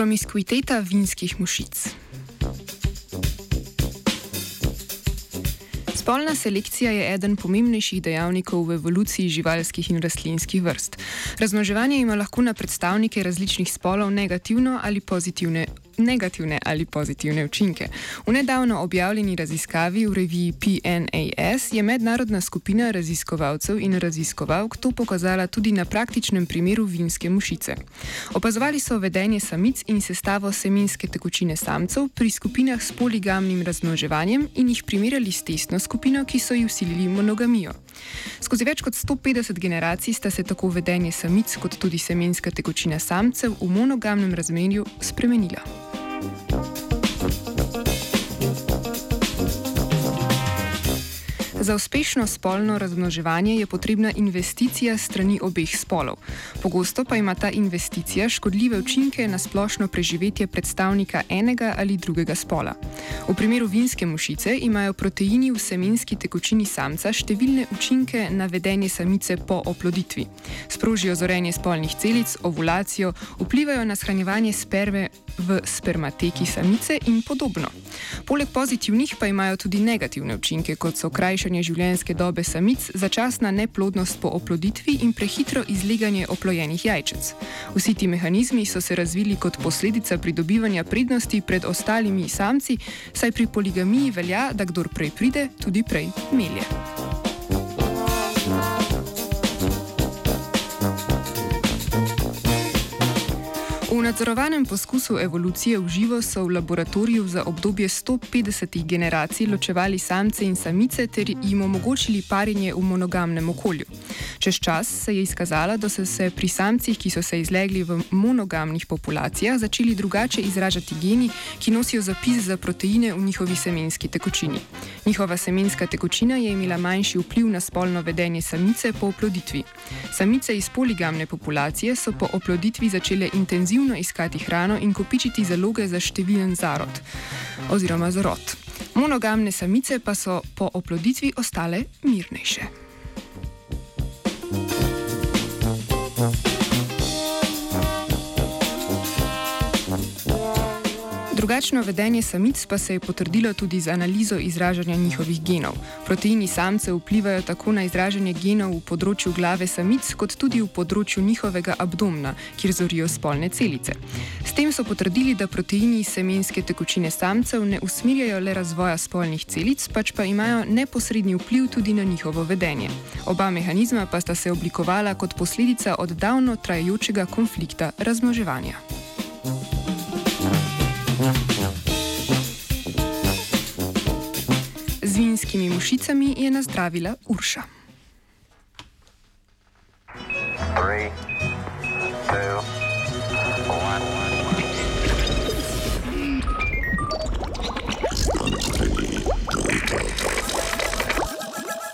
Promiskuiteta vinskih mušic. Spolna selekcija je eden pomembnejših dejavnikov v evoluciji živalskih in rastlinskih vrst. Razmnoževanje ima lahko na predstavnike različnih spolov negativno ali pozitivne negativne ali pozitivne učinke. V nedavno objavljeni raziskavi v reviji PNAS je mednarodna skupina raziskovalcev in raziskovalk to pokazala tudi na praktičnem primeru vinske mušice. Opazovali so vedenje samic in sestavo seminske tekočine samcev pri skupinah s poligamnim razmnoževanjem in jih primerjali s testno skupino, ki so ji usilili monogamijo. Skozi več kot 150 generacij sta se tako vedenje samic kot tudi semenska tekočina samcev v monogamnem razmerju spremenila. Za uspešno spolno razmnoževanje je potrebna investicija strani obeh spolov. Pogosto pa ima ta investicija škodljive učinke na splošno preživetje predstavnika enega ali drugega spola. V primeru vinske mušice imajo proteini v semenski tekočini samca številne učinke na vedenje samice po oploditvi. Sprožijo zorenje spolnih celic, ovulacijo, vplivajo na shranjevanje sperme v spermateki samice in podobno. Poleg pozitivnih pa imajo tudi negativne učinke, kot so krajšanje življenjske dobe samic, začasna neplodnost po oploditvi in prehitro izleganje oplojenih jajčec. Vsi ti mehanizmi so se razvili kot posledica pridobivanja prednosti pred ostalimi samci, saj pri poligamiji velja, da kdor prej pride, tudi prej melje. Nadzorovanem poskusu evolucije v živo so v laboratoriju za obdobje 150 generacij ločevali samce in samice ter jim omogočili parjenje v monogamnem okolju. Čez čas se je izkazalo, da so se pri samcih, ki so se izlegli v monogamnih populacijah, začeli drugače izražati geni, ki nosijo zapis za proteine v njihovi semenski tekočini. Njihova semenska tekočina je imela manjši vpliv na spolno vedenje samice po oploditvi. Samice iz poligamne populacije so po oploditvi začele intenzivno iskati hrano in kopičiti zaloge za številen zarod oziroma zarod. Monogamne samice pa so po oploditvi ostale mirnejše. Drugačno vedenje samic pa se je potrdilo tudi z analizo izražanja njihovih genov. Proteini samcev vplivajo tako na izražanje genov v področju glave samic, kot tudi v področju njihovega abdomna, kjer zorijo spolne celice. S tem so potrdili, da proteini semenske tekočine samcev ne usmirjajo le razvoja spolnih celic, pač pa imajo neposredni vpliv tudi na njihovo vedenje. Oba mehanizma pa sta se oblikovala kot posledica od davno trajajočega konflikta razmnoževanja. Mušicami je nazdravila Urša.